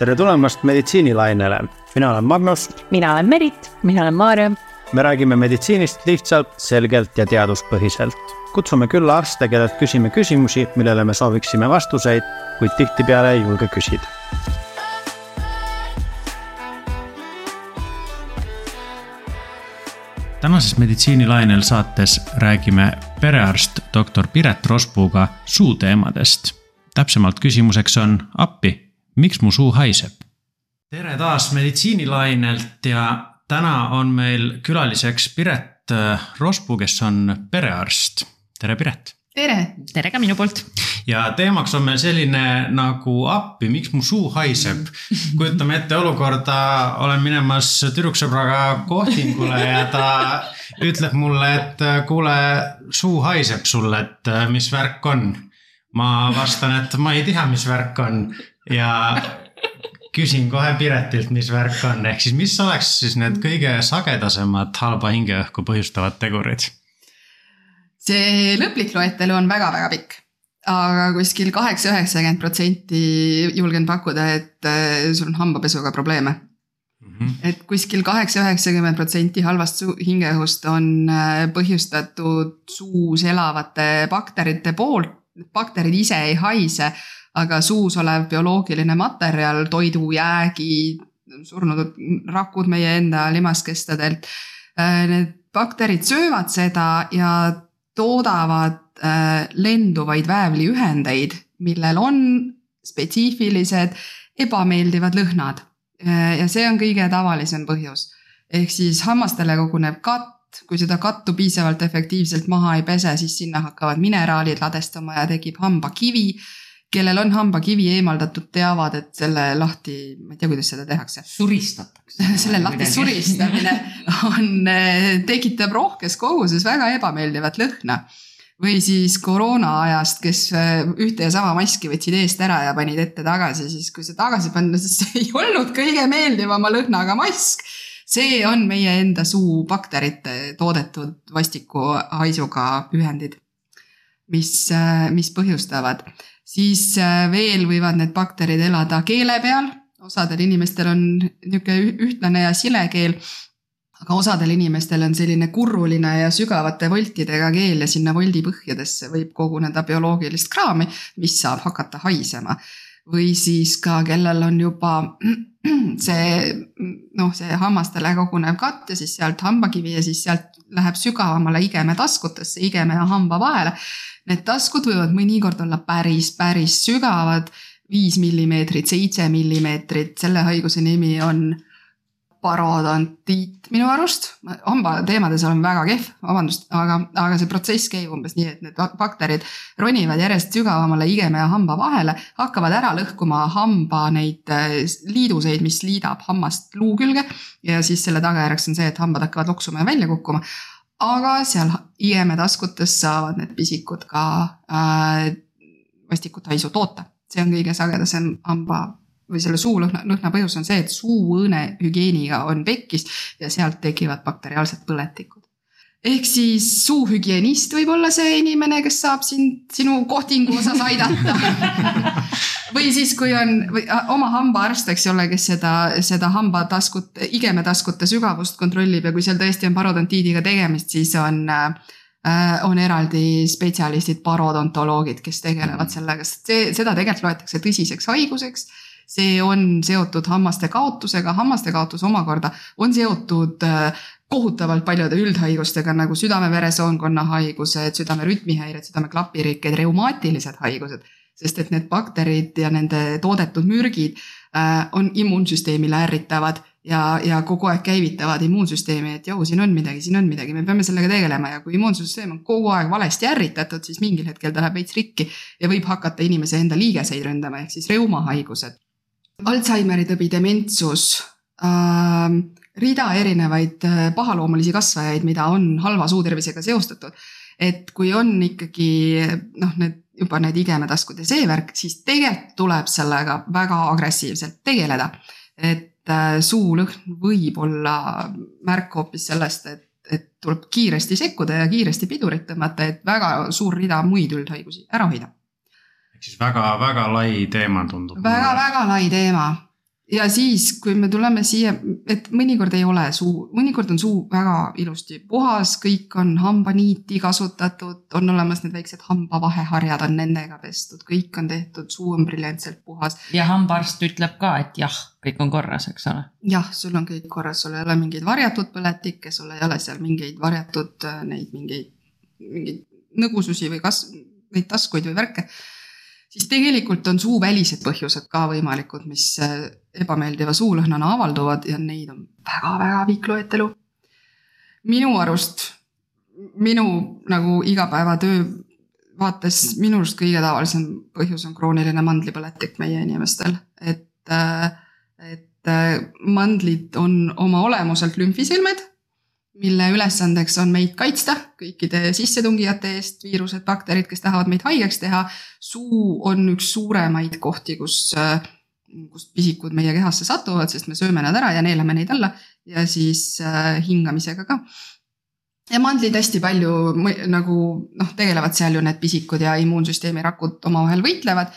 tere tulemast meditsiinilainele, mina olen Magnus. mina olen Merit. mina olen Maarja. me räägime meditsiinist lihtsalt, selgelt ja teaduspõhiselt. kutsume külla arste, kellelt küsime küsimusi, millele me sooviksime vastuseid, kuid tihtipeale ei julge küsida. tänases meditsiinilainel saates räägime perearst doktor Piret Rospuuga suuteemadest. täpsemalt küsimuseks on appi, miks mu suu haiseb? tere taas meditsiinilainelt ja täna on meil külaliseks Piret Rospuu, kes on perearst. tere, Piret. tere. tere ka minu poolt ja teemaks on meil selline nagu appi, miks mu suu haiseb. kujutame ette olukorda, olen minemas tüdruksõbraga kohtingule ja ta ütleb mulle, et kuule, suu haiseb sul, et mis värk on. ma vastan, et ma ei tea, mis värk on ja küsin kohe Piretilt, mis värk on, ehk siis mis oleks siis need kõige sagedasemad halba hingeõhku põhjustavad tegurid? see lõplik loetelu on väga-väga pikk aga kuskil kaheksa, üheksakümmend protsenti julgen pakkuda, et äh, sul on hambapesuga probleeme mm. -hmm. et kuskil kaheksa, üheksakümmend protsenti halvast hingeõhust on äh, põhjustatud suus elavate bakterite poolt. bakterid ise ei haise, aga suus olev bioloogiline materjal, toidujäägid, surnud rakud meie enda limaskestadelt. Äh, need bakterid söövad seda ja toodavad äh, lenduvaid väävliühendeid, millel on spetsiifilised ebameeldivad lõhnad. Äh, ja see on kõige tavalisem põhjus. ehk siis hammastele koguneb katt, kui seda kattu piisavalt efektiivselt maha ei pese, siis sinna hakkavad mineraalid ladestama ja tekib hambakivi kellel on hambakivi eemaldatud, teavad, et selle lahti, ma ei tea, kuidas seda tehakse. suristatakse selle lahti suristamine on, eh, tekitab rohkes koguses väga ebameeldivat lõhna. või siis koroona ajast, kes eh, ühte ja sama maski võtsid eest ära ja panid ette tagasi, siis kui see tagasi panna, siis see ei olnud kõige meeldivama lõhnaga mask see on meie enda suu bakterite toodetud vastiku haisuga ühendid, mis, eh, mis põhjustavad siis äh, veel võivad need bakterid elada keele peal, osadel inimestel on niisugune ühtlane ja sile keel. aga osadel inimestel on selline kurruline ja sügavate voltidega keel ja sinna voldi põhjadesse võib koguneda bioloogilist kraami, mis saab hakata haisema. või siis ka, kellel on juba see noh, see hammastele kogunev katt ja siis sealt hambakivi ja siis sealt läheb sügavamale igeme taskutesse, igeme ja hamba vahele Need taskud võivad mõnikord olla päris, päris sügavad, viis millimeetrit, seitse millimeetrit, selle haiguse nimi on parodontiit minu arust. hambateemades olen väga kehv, vabandust, aga, aga see protsess käib umbes nii, et need bakterid ronivad järjest sügavamale igeme ja hamba vahele, hakkavad ära lõhkuma hamba neid äh, liiduseid, mis liidab hammast luu külge. ja siis selle tagajärjeks on see, et hambad hakkavad loksuma ja välja kukkuma aga seal IM-e taskutes saavad need pisikud ka äh, vastikut haisu toota. see on kõige sagedasem hamba või selle suulõhna, lõhna põhjus on see, et suuõõne hügieeniga on pekkis ja sealt tekivad bakteriaalsed põletikud ehk siis suuhügienist võib olla see inimene, kes saab sind sinu kohtingu osas aidata. Või siis, kui on või, oma hambaarst, eks ole, kes seda, seda hambataskut, igemetaskute sügavust kontrollib ja kui seal tõesti on parodontiidiga tegemist, siis on äh, on eraldi spetsialistid, parodontoloogid, kes tegelevad sellega, sest see, seda tegelikult loetakse tõsiseks haiguseks see on seotud hammaste kaotusega, hammaste kaotus omakorda on seotud äh, kohutavalt paljude üldhaigustega nagu südame-veresoonkonna haigused, südame rütmihäired, südameklapirikked, reumaatilised haigused. sest et need bakterid ja nende toodetud mürgid äh, on immuunsüsteemile ärritavad ja, ja kogu aeg käivitavad immuunsüsteemi, et jõu, siin on midagi, siin on midagi, me peame sellega tegelema ja kui immuunsüsteem on kogu aeg valesti ärritatud, siis mingil hetkel ta läheb veits rikki ja võib hakata inimese enda liigeseid ründama, ehk siis reumahaigused. Alžeimeri tõbi, dementsus äh,, rida erinevaid äh, pahaloomulisi kasvajaid, mida on halva suutervisega seostatud. et kui on ikkagi noh, need juba need igemetaskud ja see värk, siis tegelikult tuleb sellega väga agressiivselt tegeleda. et äh, suulõhn võib olla märk hoopis sellest, et, et tuleb kiiresti sekkuda ja kiiresti pidurit tõmmata, et väga suur rida muid üldhaigusi ära hoida ehk siis väga-väga lai teema tundub. väga-väga lai teema ja siis, kui me tuleme siia, et mõnikord ei ole suu, mõnikord on suu väga ilusti puhas, kõik on hambaniiti kasutatud, on olemas need väiksed hambavaheharjad on nendega pestud, kõik on tehtud, suu on briljantselt puhas. ja hambaarst ütleb ka, et jah, kõik on korras, eks ole. jah, sul on kõik korras, sul ei ole mingeid varjatud põletikke, sul ei ole seal mingeid varjatud äh, neid mingeid, mingeid nõgususi või kas, neid taskuid või värke siis tegelikult on suuvälised põhjused ka võimalikud, mis äh, ebameeldiva suulõhnana avalduvad ja neid on väga-väga pikk loetelu. minu arust, minu nagu igapäevatöö vaates minu arust kõige tavalisem põhjus on krooniline mandlipõletik meie inimestel, et, äh, et äh, mandlid on oma olemuselt lümfisilmed mille ülesandeks on meid kaitsta kõikide sissetungijate eest, viirused, bakterid, kes tahavad meid haigeks teha. suu on üks suuremaid kohti, kus, kust pisikud meie kehasse satuvad, sest me sööme nad ära ja neelame neid alla ja siis äh, hingamisega ka. ja mandlid hästi palju nagu noh, tegelevad seal ju need pisikud ja immuunsüsteemi rakud omavahel võitlevad.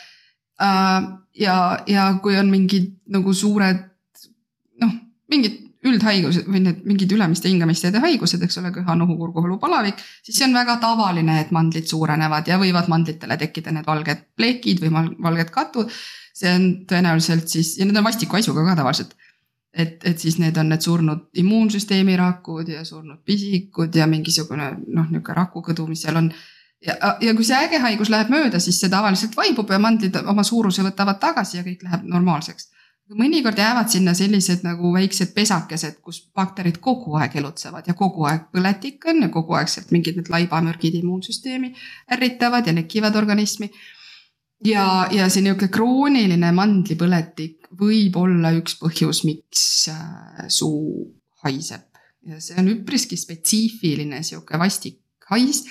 Äh, ja, ja kui on mingid nagu suured noh, mingid üldhaigused või need mingid ülemiste hingamisteede haigused, eks ole, köha, nohu, kurguhõlu, palavik, siis see on väga tavaline, et mandlid suurenevad ja võivad mandlitele tekkida need valged plekid või valged katud. see on tõenäoliselt siis ja need on vastiku haisuga ka tavaliselt. et, et siis need on need surnud immuunsüsteemi rakud ja surnud pisikud ja mingisugune noh, niisugune rakukõdu, mis seal on ja, ja kui see äge haigus läheb mööda, siis see tavaliselt vaibub ja mandlid oma suuruse võtavad tagasi ja kõik läheb normaalseks mõnikord jäävad sinna sellised nagu väiksed pesakesed, kus bakterid kogu aeg elutsevad ja kogu aeg põletik on ja kogu aeg sealt mingid need laibamürgid immuunsüsteemi ärritavad ja nekivad organismi. ja, ja see niisugune krooniline mandlipõletik võib olla üks põhjus, miks äh, suu haiseb ja see on üpriski spetsiifiline sihuke vastik hais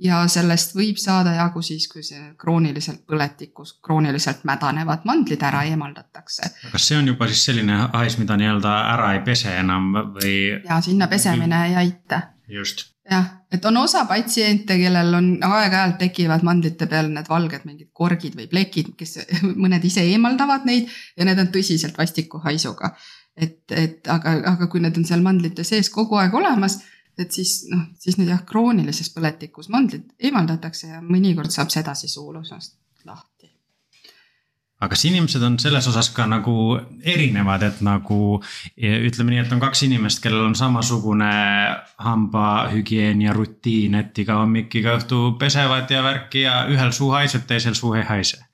ja sellest võib saada jagu siis, kui see krooniliselt põletikus, krooniliselt mädanevad mandlid ära eemaldatakse. kas see on juba siis selline hais, mida nii-öelda ära ei pese enam või? ja sinna pesemine ei aita. just. jah, et on osa patsiente, kellel on aeg-ajalt tekivad mandlite peal need valged mingid korgid või plekid, kes mõned ise eemaldavad neid ja need on tõsiselt vastiku haisuga. et, et aga, aga kui need on seal mandlite sees kogu aeg olemas et siis noh, siis need jah, kroonilises põletikus mandlid eemaldatakse ja mõnikord saab sedasi suulusest lahti. aga kas inimesed on selles osas ka nagu erinevad, et nagu ütleme nii, et on kaks inimest, kellel on samasugune hambahügieen ja rutiin, et iga hommik, iga õhtu pesevad ja värki ja ühel suu haiseb, teisel suu ei haise?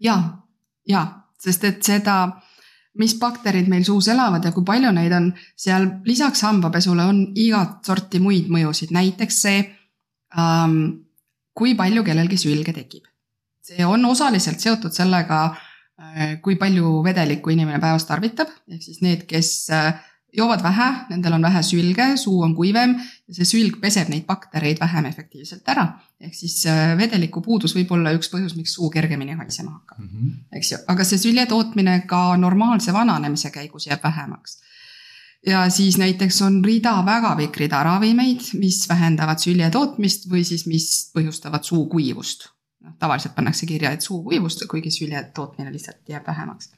ja, ja, sest et seda mis bakterid meil suus elavad ja kui palju neid on, seal lisaks hambapesule on igat sorti muid mõjusid, näiteks see ähm,, kui palju kellelgi sülge tekib. see on osaliselt seotud sellega, äh, kui palju vedelikku inimene päevas tarvitab, ehk siis need, kes äh, joovad vähe, nendel on vähe sülge, suu on kuivem ja see sülg peseb neid baktereid vähem efektiivselt ära. ehk siis äh, vedeliku puudus võib olla üks põhjus, miks suu kergemini haisema hakkab mm, -hmm. eks ju, aga see sülje tootmine ka normaalse vananemise käigus jääb vähemaks. ja siis näiteks on rida, väga pikk rida ravimeid, mis vähendavad sülje tootmist või siis, mis põhjustavad suukuivust. noh, tavaliselt pannakse kirja, et suukuivust, kuigi sülje tootmine lihtsalt jääb vähemaks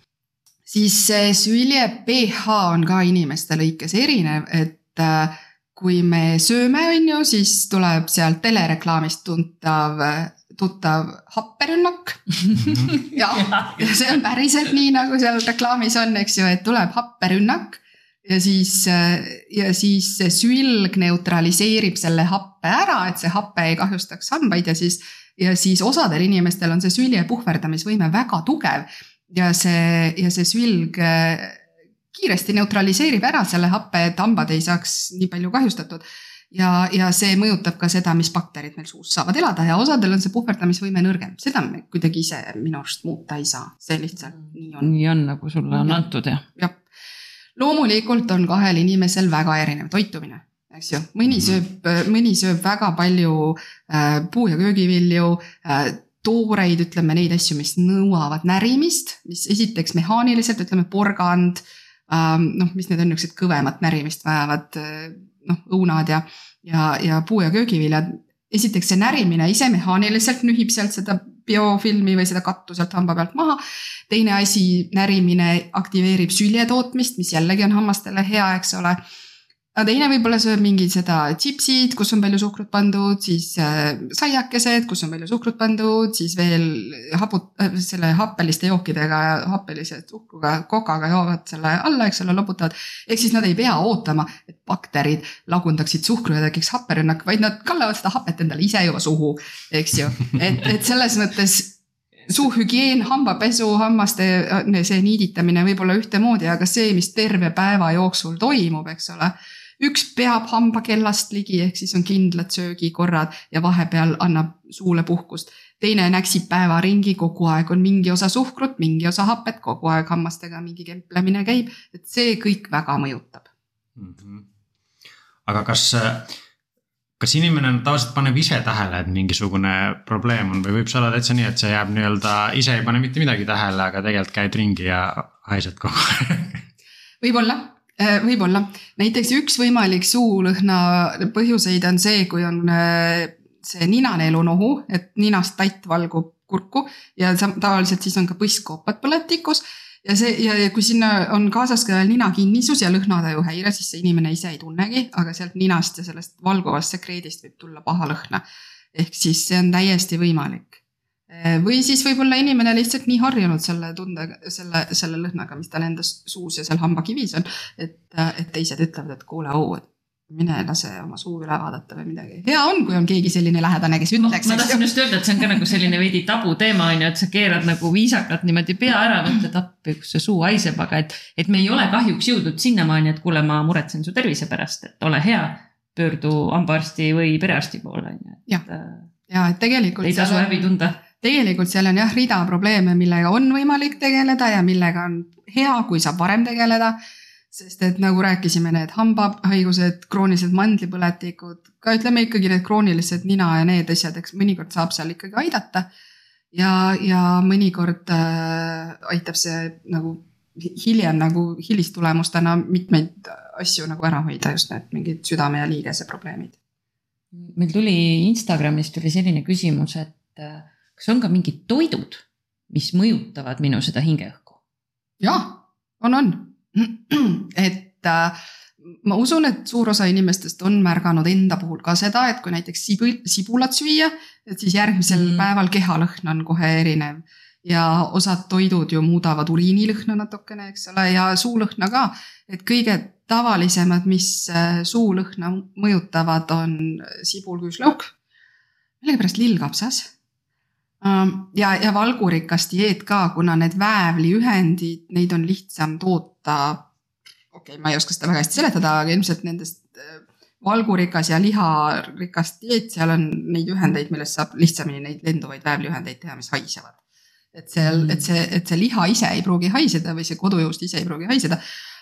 siis see sülje pH on ka inimeste lõikes erinev, et äh, kui me sööme, on ju, siis tuleb sealt telereklaamist tuntav, tuttav happerünnak ja, ja see on päriselt nii, nagu seal reklaamis on, eks ju, et tuleb happerünnak ja siis, äh, ja siis see sülg neutraliseerib selle happe ära, et see hape ei kahjustaks hambaid ja siis, ja siis osadel inimestel on see sülje puhverdamisvõime väga tugev ja see, ja see sülg äh, kiiresti neutraliseerib ära selle happe, et hambad ei saaks nii palju kahjustatud. ja, ja see mõjutab ka seda, mis bakterid meil suus saavad elada ja osadel on see puhverdamisvõime nõrgem, seda me kuidagi ise minu arust muuta ei saa, see lihtsalt nii on. nii on, nagu sulle on ja. antud jah. jah, loomulikult on kahel inimesel väga erinev toitumine eks ju, mõni mhm. sööb, mõni sööb väga palju äh, puu- ja köögivilju äh, tooreid, ütleme neid asju, mis nõuavad närimist, mis esiteks mehaaniliselt, ütleme porgand ähm,, noh, mis need on niisugused kõvemat närimist vajavad äh, noh, õunad ja, ja, ja puu- ja köögiviljad. esiteks see närimine ise mehaaniliselt nühib sealt seda biofilmi või seda kattu sealt hamba pealt maha. teine asi, närimine aktiveerib sülje tootmist, mis jällegi on hammastele hea, eks ole aga teine võib-olla sööb mingi seda tšipsid, kus on palju suhkrut pandud, siis äh, saiakesed, kus on palju suhkrut pandud, siis veel haput- äh,, selle happeliste jookidega, happelise suhkruga, kokaga joovad selle alla, eks ole, loputavad. ehk siis nad ei pea ootama, et bakterid lagundaksid suhkru ja tekiks happerünnak, vaid nad kallavad seda hapet endale ise juba suhu, eks ju. et, et selles mõttes suuhügieen, hambapesu, hammaste see niiditamine võib olla ühtemoodi, aga see, mis terve päeva jooksul toimub, eks ole üks peab hambakellast ligi, ehk siis on kindlad söögikorrad ja vahepeal annab suule puhkust. teine näksib päeva ringi, kogu aeg on mingi osa suhkrut, mingi osa hapet, kogu aeg hammastega mingi kemplemine käib, et see kõik väga mõjutab mm. -hmm. aga kas, kas inimene tavaliselt paneb ise tähele, et mingisugune probleem on või võib see olla täitsa nii, et see jääb nii-öelda, ise ei pane mitte midagi tähele, aga tegelikult käid ringi ja haised kogu aeg võib-olla Äh, võib-olla, näiteks üks võimalik suulõhna põhjuseid on see, kui on äh, see ninaneelunohu, et ninast tatt valgub kurku ja tavaliselt siis on ka põsskoopad põletikus. ja see ja, ja kui sinna on kaasas ka ninakinnisus ja lõhnataju häire, siis see inimene ise ei tunnegi, aga sealt ninast ja sellest valguvast sekreedist võib tulla paha lõhna. ehk siis see on täiesti võimalik või siis võib-olla inimene lihtsalt nii harjunud selle tundega, selle, selle lõhnaga, mis tal enda suus ja seal hambakivis on. et, et teised ütlevad, et kuule, oo, et mine lase oma suu üle vaadata või midagi. hea on, kui on keegi selline lähedane, kes ütleks. ma tahtsin just öelda, et see on ka nagu selline veidi tabuteema on ju, et sa keerad nagu viisakalt niimoodi pea ära, mõtled appi, kus see suu haiseb, aga et, et me ei ole kahjuks jõudnud sinnamaani, et kuule, ma muretsen su tervise pärast, et ole hea, pöördu hambaarsti või perearsti poole on ju. jah, ja et tegelikult. ei tasu häbi tunda tegelikult seal on jah, rida probleeme, millega on võimalik tegeleda ja millega on hea, kui saab varem tegeleda. sest et nagu rääkisime, need hambahaigused, kroonilised mandlipõletikud, ka ütleme ikkagi need kroonilised nina ja need asjad, eks mõnikord saab seal ikkagi aidata. ja, ja mõnikord äh, aitab see nagu hiljem nagu hilistulemustena mitmeid asju nagu ära hoida, just need mingid südame ja liigese probleemid. meil tuli Instagramis tuli selline küsimus, et äh, kas on ka mingid toidud, mis mõjutavad minu seda hingeõhku? jah, on, on. et äh, ma usun, et suur osa inimestest on märganud enda puhul ka seda, et kui näiteks sibul, sibulat süüa, et siis järgmisel mm. päeval kehalõhn on kohe erinev ja osad toidud ju muudavad uriinilõhna natukene, eks ole, ja suulõhna ka. et kõige tavalisemad, mis äh, suulõhna mõjutavad, on sibulküüslauk, millegipärast lillkapsas ja, ja valgurikas dieet ka, kuna need väävliühendid, neid on lihtsam toota. okei okay,, ma ei oska seda väga hästi seletada, aga ilmselt nendest äh, valgurikas ja liharikas dieet, seal on neid ühendeid, millest saab lihtsamini neid lenduvaid väävliühendeid teha, mis haisevad. et seal, et see, et see liha ise ei pruugi haiseda või see kodujuust ise ei pruugi haiseda.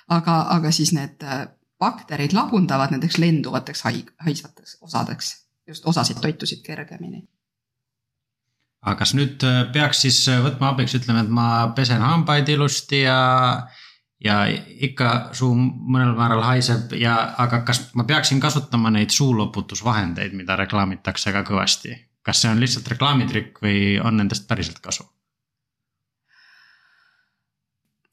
aga, aga siis need äh, bakterid lagundavad nendeks lenduvateks haig-, haisvateks osadeks, just osasid toitusid kergemini aga kas nüüd äh, peaks siis äh, võtma abiks, ütleme, et ma pesen hambaid ilusti ja, ja ikka suu mõnel määral haiseb ja, aga kas ma peaksin kasutama neid suuloputusvahendeid, mida reklaamitakse ka kõvasti? kas see on lihtsalt reklaamitrikk või on nendest päriselt kasu?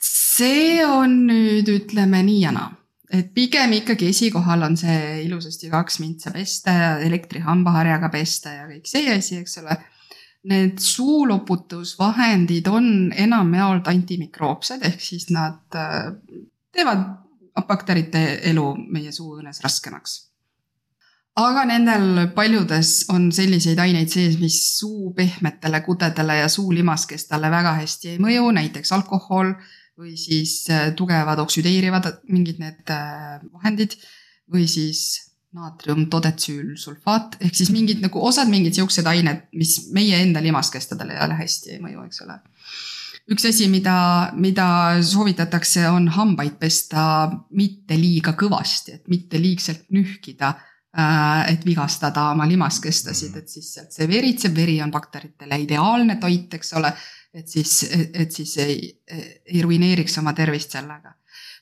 see on nüüd ütleme nii ja naa, et pigem ikkagi esikohal on see ilusasti kaks mintsa pesta ja elektrihambaharjaga pesta ja kõik see asi, eks ole Need suuloputusvahendid on enamjaolt antimikroopsed, ehk siis nad äh, teevad bakterite elu meie suuõõnes raskemaks. aga nendel paljudes on selliseid aineid sees, mis suu pehmetele kudedele ja suulimaskestele väga hästi ei mõju, näiteks alkohol või siis äh, tugevad oksüdeerivad mingid need äh, vahendid või siis naatriumtodetsüülsulfaat ehk siis mingid nagu osad mingid siuksed ained, mis meie enda limaskestadele jälle hästi ei mõju, eks ole. üks asi, mida, mida soovitatakse, on hambaid pesta mitte liiga kõvasti, et mitte liigselt nühkida äh, et vigastada oma limaskestasid, et siis sealt see veritseb, veri on bakteritele ideaalne toit, eks ole. et siis, et siis ei, ei ruineeriks oma tervist sellega.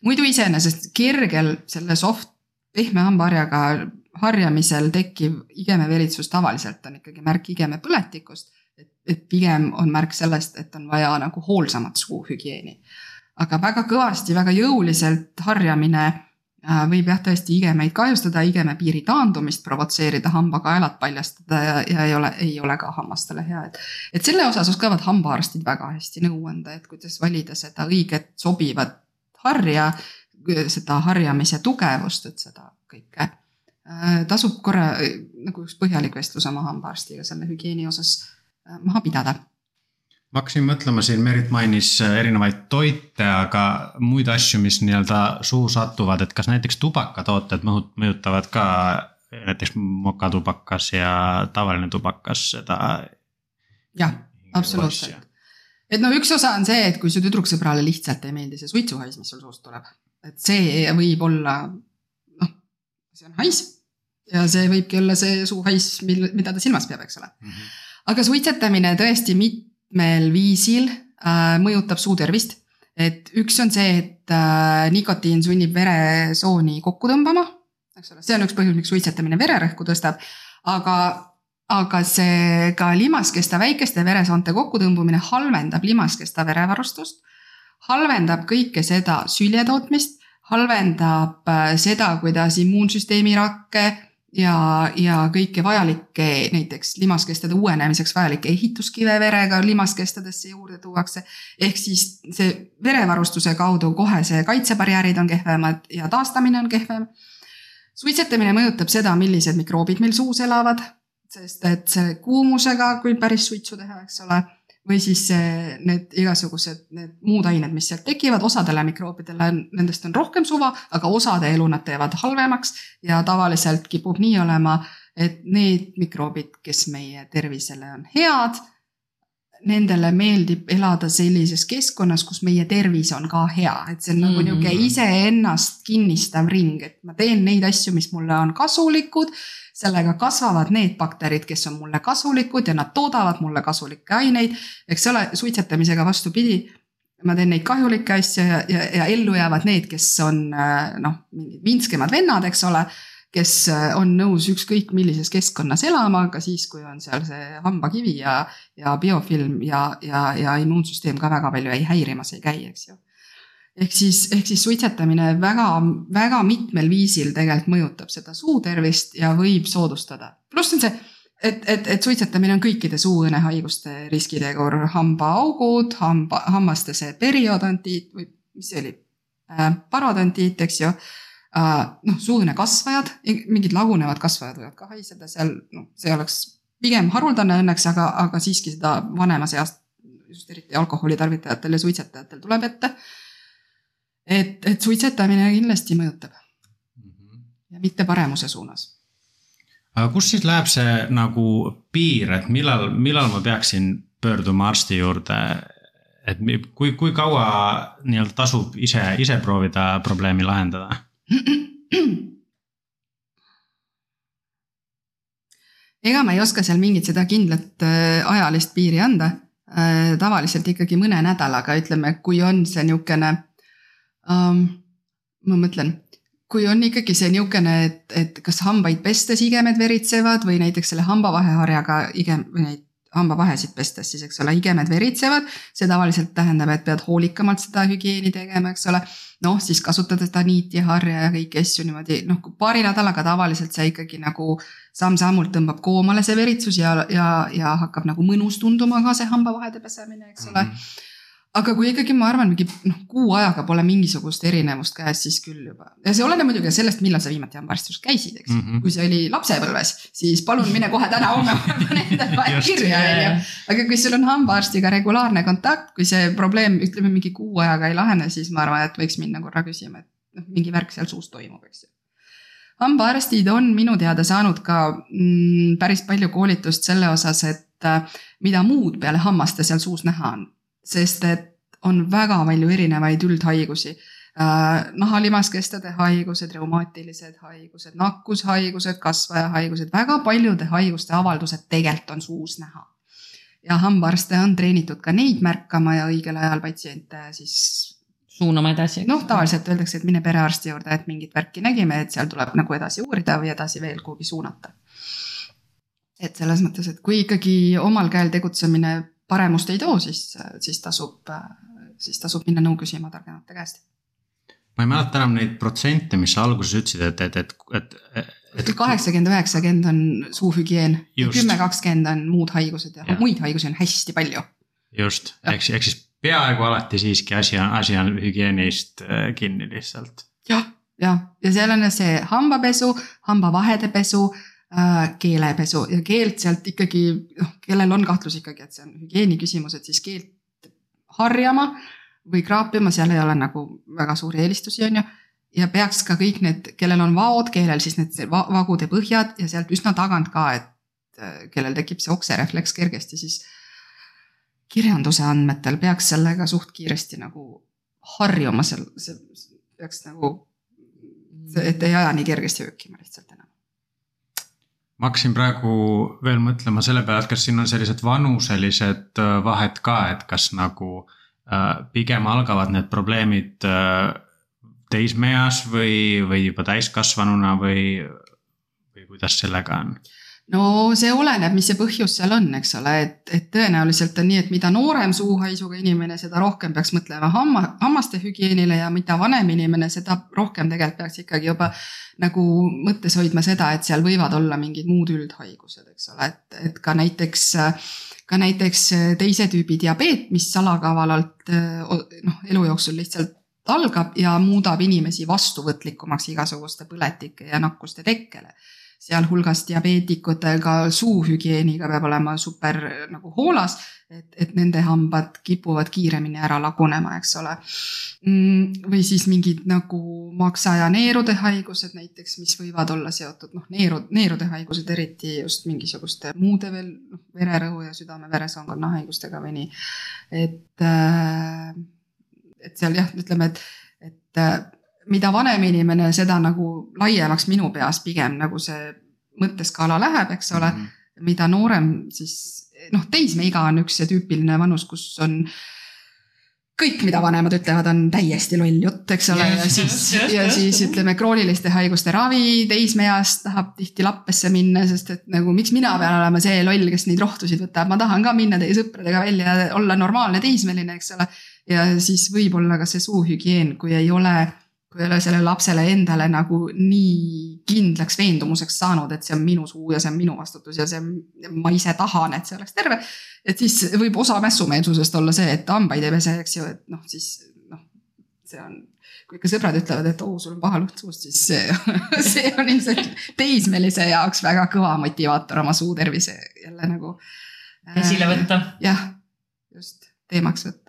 muidu iseenesest kergel selle soft pehme hambaharjaga harjamisel tekkiv igemeveritsus tavaliselt on ikkagi märk igemepõletikust et, et pigem on märk sellest, et on vaja nagu hoolsamat suuhügieeni. aga väga kõvasti, väga jõuliselt harjamine äh, võib jah, tõesti igemeid kahjustada, igemepiiri taandumist provotseerida, hambakaelad paljastada ja, ja ei ole, ei ole ka hammastele hea, et. et selle osas oskavad hambaarstid väga hästi nõu anda, et kuidas valida seda õiget sobivat harja, seda harjamise tugevust, et seda kõike äh, tasub korra nagu üks põhjalik vestlus oma hambaarstiga selle hügieeni osas äh, maha pidada ma hakkasin mõtlema siin, Merit mainis äh, erinevaid toite, aga muid asju, mis nii-öelda suhu satuvad, et kas näiteks tubakatooted mõjutavad ka näiteks mokatubakas ja tavaline tubakas seda? jah, absoluutselt. et no üks osa on see, et kui su tüdruksõbrale lihtsalt ei meeldi see suitsuhais, mis sul suust tuleb, et see võib olla, noh, see on hais ja see võibki olla see suuhais, mil, mida ta silmas peab, eks ole mm. -hmm. aga suitsetamine tõesti mitmel viisil äh, mõjutab suu tervist. et üks on see, et äh, nikotiin sunnib veresooni kokku tõmbama, eks ole, see on üks põhjus, miks suitsetamine vererõhku tõstab, aga aga see ka limaskesta väikeste veresoonte kokkutõmbumine halvendab limaskesta verevarustust, halvendab kõike seda sülje tootmist, halvendab äh, seda, kuidas immuunsüsteemi rakke ja, ja kõiki vajalikke näiteks limaskestade uuenemiseks vajalikke ehituskive verega limaskestadesse juurde tuuakse. ehk siis see verevarustuse kaudu kohe see kaitsebarjäärid on kehvemad ja taastamine on kehvem. suitsetamine mõjutab seda, millised mikroobid meil suus elavad, sest et see kuumusega, kui päris suitsu teha, eks ole või siis need igasugused need muud ained, mis sealt tekivad, osadele mikroobidele nendest on rohkem suva, aga osade elu nad teevad halvemaks ja tavaliselt kipub nii olema, et need mikroobid, kes meie tervisele on head, nendele meeldib elada sellises keskkonnas, kus meie tervis on ka hea, et see on nagu mm -hmm. niisugune iseennast kinnistav ring, et ma teen neid asju, mis mulle on kasulikud sellega kasvavad need bakterid, kes on mulle kasulikud ja nad toodavad mulle kasulikke aineid. eks ole, suitsetamisega vastupidi, ma teen neid kahjulikke asju ja, ja, ja ellu jäävad need, kes on äh, noh, vintskemad vennad, eks ole kes äh, on nõus ükskõik millises keskkonnas elama, ka siis, kui on seal see hambakivi ja, ja biofilm ja, ja, ja immuunsüsteem ka väga palju ei häirimas ei käi, eks ju ehk siis, ehk siis suitsetamine väga, väga mitmel viisil tegelikult mõjutab seda suutervist ja võib soodustada. pluss on see, et, et, et suitsetamine on kõikide suuõõnehaiguste riskitegur, hambaaugud, hamba, hammaste see periodontiit või mis see oli äh,, parodontiit, eks ju äh,. noh, suuõõnekasvajad, mingid lagunevad kasvajad võivad ka haiseda seal, noh, see oleks pigem haruldane õnneks, aga, aga siiski seda vanemas eas just eriti alkoholitarvitajatel ja suitsetajatel tuleb ette et, et suitsetamine kindlasti mõjutab mm. -hmm. ja mitte paremuse suunas. aga kus siis läheb see nagu piir, et millal, millal ma peaksin pöörduma arsti juurde? et kui, kui kaua nii-öelda tasub ise, ise proovida probleemi lahendada? ega ma ei oska seal mingit seda kindlat äh, ajalist piiri anda. Äh, tavaliselt ikkagi mõne nädalaga, ütleme, kui on see niisugune um,. ma mõtlen, kui on ikkagi see niisugune, et, et kas hambaid pestes igemed veritsevad või näiteks selle hambavaheharjaga igem või neid hambavahesid pestes siis, eks ole, igemed veritsevad. see tavaliselt tähendab, et pead hoolikamalt seda hügieeni tegema, eks ole. noh, siis kasutada seda niiti ja harja ja kõiki asju niimoodi, noh, paari nädalaga tavaliselt see ikkagi nagu samm-sammult tõmbab koomale see veritsus ja, ja, ja hakkab nagu mõnus tunduma ka see hambavahede pesemine, eks ole mm. -hmm aga kui ikkagi ma arvan, mingi noh, kuu ajaga pole mingisugust erinevust käes, siis küll juba. ja see oleneb muidugi sellest, millal sa viimati hambaarsti juures käisid, eks mm. -hmm. kui see oli lapsepõlves, siis palun mine kohe täna-homme pane endale kirja, onju. aga kui sul on hambaarstiga regulaarne kontakt, kui see probleem, ütleme mingi kuu ajaga ei lahene, siis ma arvan, et võiks minna korra küsima, et noh, mingi värk seal suus toimub, eks ju hambaarstid on minu teada saanud ka mm, päris palju koolitust selle osas, et äh, mida muud peale hammaste seal suus näha on sest et on väga palju erinevaid üldhaigusi äh,. nahalimaskestade haigused, reumaatilised haigused, nakkushaigused, kasvajahaigused, väga paljude haiguste avaldused tegelikult on suus näha. ja hambaarste on treenitud ka neid märkama ja õigel ajal patsiente siis suunama edasi. noh, tavaliselt öeldakse, et mine perearsti juurde, et mingit värki nägime, et seal tuleb nagu edasi uurida või edasi veel kuhugi suunata et selles mõttes, et kui ikkagi omal käel tegutsemine paremust ei too, siis, siis tasub, siis tasub minna nõu küsima targemate käest. ma ei mäleta enam neid protsente, mis sa alguses ütlesid, et, et, et, et, et. kaheksakümmend, üheksakümmend on suuhügieen, kümme, kakskümmend on muud haigused ja, ja. muid haigusi on hästi palju. just, ehk, ehk siis peaaegu alati siiski asi on, asi on hügieenist äh, kinni lihtsalt. jah, jah, ja seal on see hambapesu, hambavahede pesu äh,, keelepesu ja keelt sealt ikkagi, noh, kellel on kahtlus ikkagi, et see on hügieeni küsimus, et siis keelt harjama või kraapima, seal ei ole nagu väga suuri eelistusi, on ju. ja peaks ka kõik need, kellel on vaod keelel, siis need va vagude põhjad ja sealt üsna tagant ka, et äh, kellel tekib see okserefleks kergesti, siis kirjanduse andmetel peaks sellega suht kiiresti nagu harjuma, seal, see peaks nagu, et ei aja nii kergesti öökima lihtsalt enam ma hakkasin praegu veel mõtlema selle peale, et kas siin on sellised vanuselised äh, vahed ka, et kas nagu äh, pigem algavad need probleemid äh, teismeeas või, või juba täiskasvanuna või, või kuidas sellega on? No see oleneb, mis see põhjus seal on, eks ole, et, et tõenäoliselt on nii, et mida noorem suuhaisuga inimene, seda rohkem peaks mõtlema hamma, hammaste hügieenile ja mida vanem inimene, seda rohkem tegelikult peaks ikkagi juba nagu mõttes hoidma seda, et seal võivad olla mingid muud üldhaigused, eks ole, et, et ka näiteks ka näiteks teise tüübi diabeet, mis salakavalalt noh, elu jooksul lihtsalt algab ja muudab inimesi vastuvõtlikumaks igasuguste põletike ja nakkuste tekkele sealhulgas diabeetikutega suuhügieeniga peab olema super nagu hoolas, et, et nende hambad kipuvad kiiremini ära lagunema, eks ole. Mm, või siis mingid nagu maksa- ja neerude haigused näiteks, mis võivad olla seotud noh, neeru, neerude haigused eriti just mingisuguste muude veel noh, vererõhu ja südame-veresoonkonna haigustega või nii. et, äh, et seal jah, ütleme, et, et äh, mida vanem inimene, seda nagu laiemaks minu peas pigem nagu see mõtteskaala läheb, eks ole mm. -hmm. mida noorem, siis noh, teismeiga on üks see tüüpiline vanus, kus on kõik, mida vanemad ütlevad, on täiesti loll jutt, eks ole, ja siis, ja siis ütleme, krooniliste haiguste ravi teismeeas tahab tihti lappesse minna, sest et nagu miks mina pean olema see loll, kes neid rohtusid võtab, ma tahan ka minna teie sõpradega välja, olla normaalne teismeline, eks ole. ja siis võib-olla ka see suuhügieen, kui ei ole kui ei ole sellele lapsele endale nagu nii kindlaks veendumuseks saanud, et see on minu suu ja see on minu vastutus ja see, ma ise tahan, et see oleks terve. et siis võib osa mässumeelsusest olla see, et hambaid ei pese, eks ju, et noh, siis noh, see on kui ikka sõbrad ütlevad, et oo oh,, sul on paha lõhn suust, siis see, see on ilmselt teismelise jaoks väga kõva motivaator oma suu tervise jälle nagu. esile võtta. jah, just teemaks võtta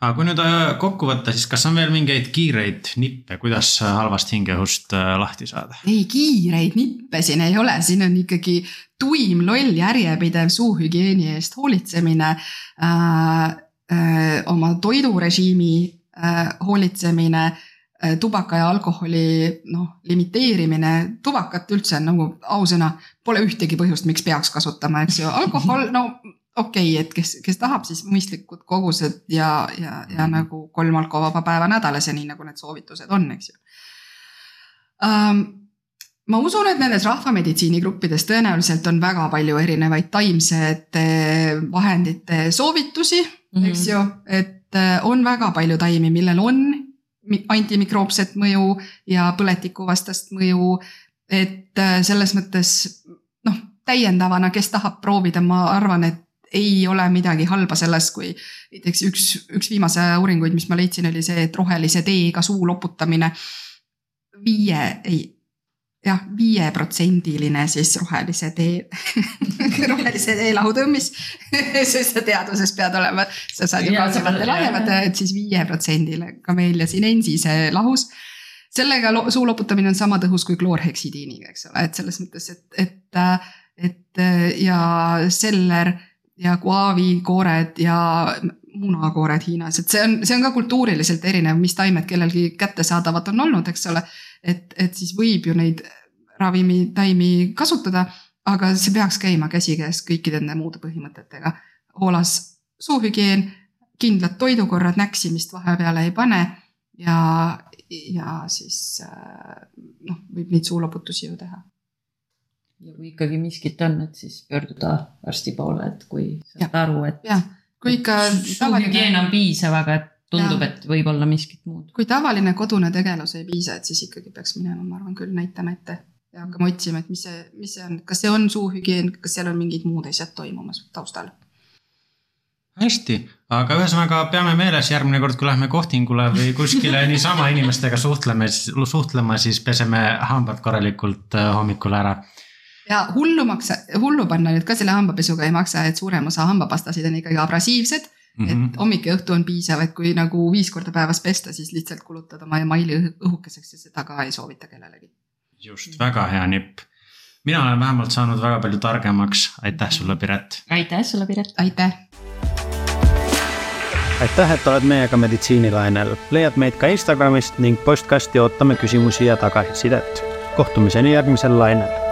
aga kui nüüd äh, kokku võtta, siis kas on veel mingeid kiireid nippe, kuidas halvast hingeõhust äh, lahti saada? ei, kiireid nippe siin ei ole, siin on ikkagi tuim, loll, järjepidev suuhügieeni eest hoolitsemine äh,. Äh, oma toidurežiimi äh, hoolitsemine äh, tubaka ja alkoholi noh, limiteerimine, tubakat üldse nagu ausõna, pole ühtegi põhjust, miks peaks kasutama, eks ju, alkohol, no okei okay,, et kes, kes tahab, siis mõistlikud kogused ja, ja, ja mhm. nagu kolm alkovaba päeva nädalas ja nii nagu need soovitused on, eks ju um, ma usun, et nendes rahvameditsiini gruppides tõenäoliselt on väga palju erinevaid taimsete vahendite soovitusi mm, -hmm. eks ju, et on väga palju taimi, millel on antimikroopset mõju ja põletikuvastast mõju. et selles mõttes noh, täiendavana, kes tahab proovida, ma arvan, et ei ole midagi halba selles, kui näiteks üks, üks viimase uuringuid, mis ma leidsin, oli see, et rohelise teega suu loputamine viie, ei jah, viieprotsendiline siis rohelise tee rohelise tee lahutõmmis sest sa teaduses pead olema, sa saad ju kaudsemalt ja lahjemat, et siis viieprotsendile Camellia sinensise lahus. sellega suu loputamine on sama tõhus kui kloorheksidiiniga, eks ole, et selles mõttes, et, et, et ja seller ja guaavikoored ja munakoored Hiinas, et see on, see on ka kultuuriliselt erinev, mis taimed kellelgi kättesaadavad on olnud, eks ole. et, et siis võib ju neid ravimitaimi kasutada, aga see peaks käima käsikäes kõikide nende muude põhimõtetega. hoolas suuhügieen, kindlad toidukorrad, näksimist vahepeale ei pane ja, ja siis noh, võib neid suuloputusi ju teha ja kui ikkagi miskit on, et siis pöörduda arsti poole, et kui saad aru, et. kui ikka. suuhügieen on piisav, aga et tundub, et võib olla miskit muud. kui tavaline kodune tegelus ei piisa, et siis ikkagi peaks minema, ma arvan küll näitama ette ja hakkama otsima, et mis see, mis see on, kas see on suuhügieen, kas seal on mingid muud asjad toimumas taustal hästi, aga ühesõnaga peame meeles järgmine kord, kui lähme kohtingule või kuskile niisama inimestega suhtleme, suhtlema, siis peseme hambad korralikult äh, hommikul ära. Ja hullu maksa, hullu panna nüüd ka selle hambapesuga ei maksa, et suurem osa hambapastasid on ikkagi abrasiivsed mm. -hmm. et mhm. hommik ja õhtu on piisav, et kui nagu viis korda päevas pesta, siis lihtsalt kulutad oma emaili õhukeseks ja seda ka ei soovita kellelegi. just, väga hea nipp mina olen vähemalt saanud väga palju targemaks, aitäh sulle, Piret. aitäh sulle, Piret. aitäh aitäh, et oled meiega meditsiinilainel. leiad meid ka Instagramist ning postkasti ootame küsimusi ja tagasisidet. kohtumiseni järgmisel lainel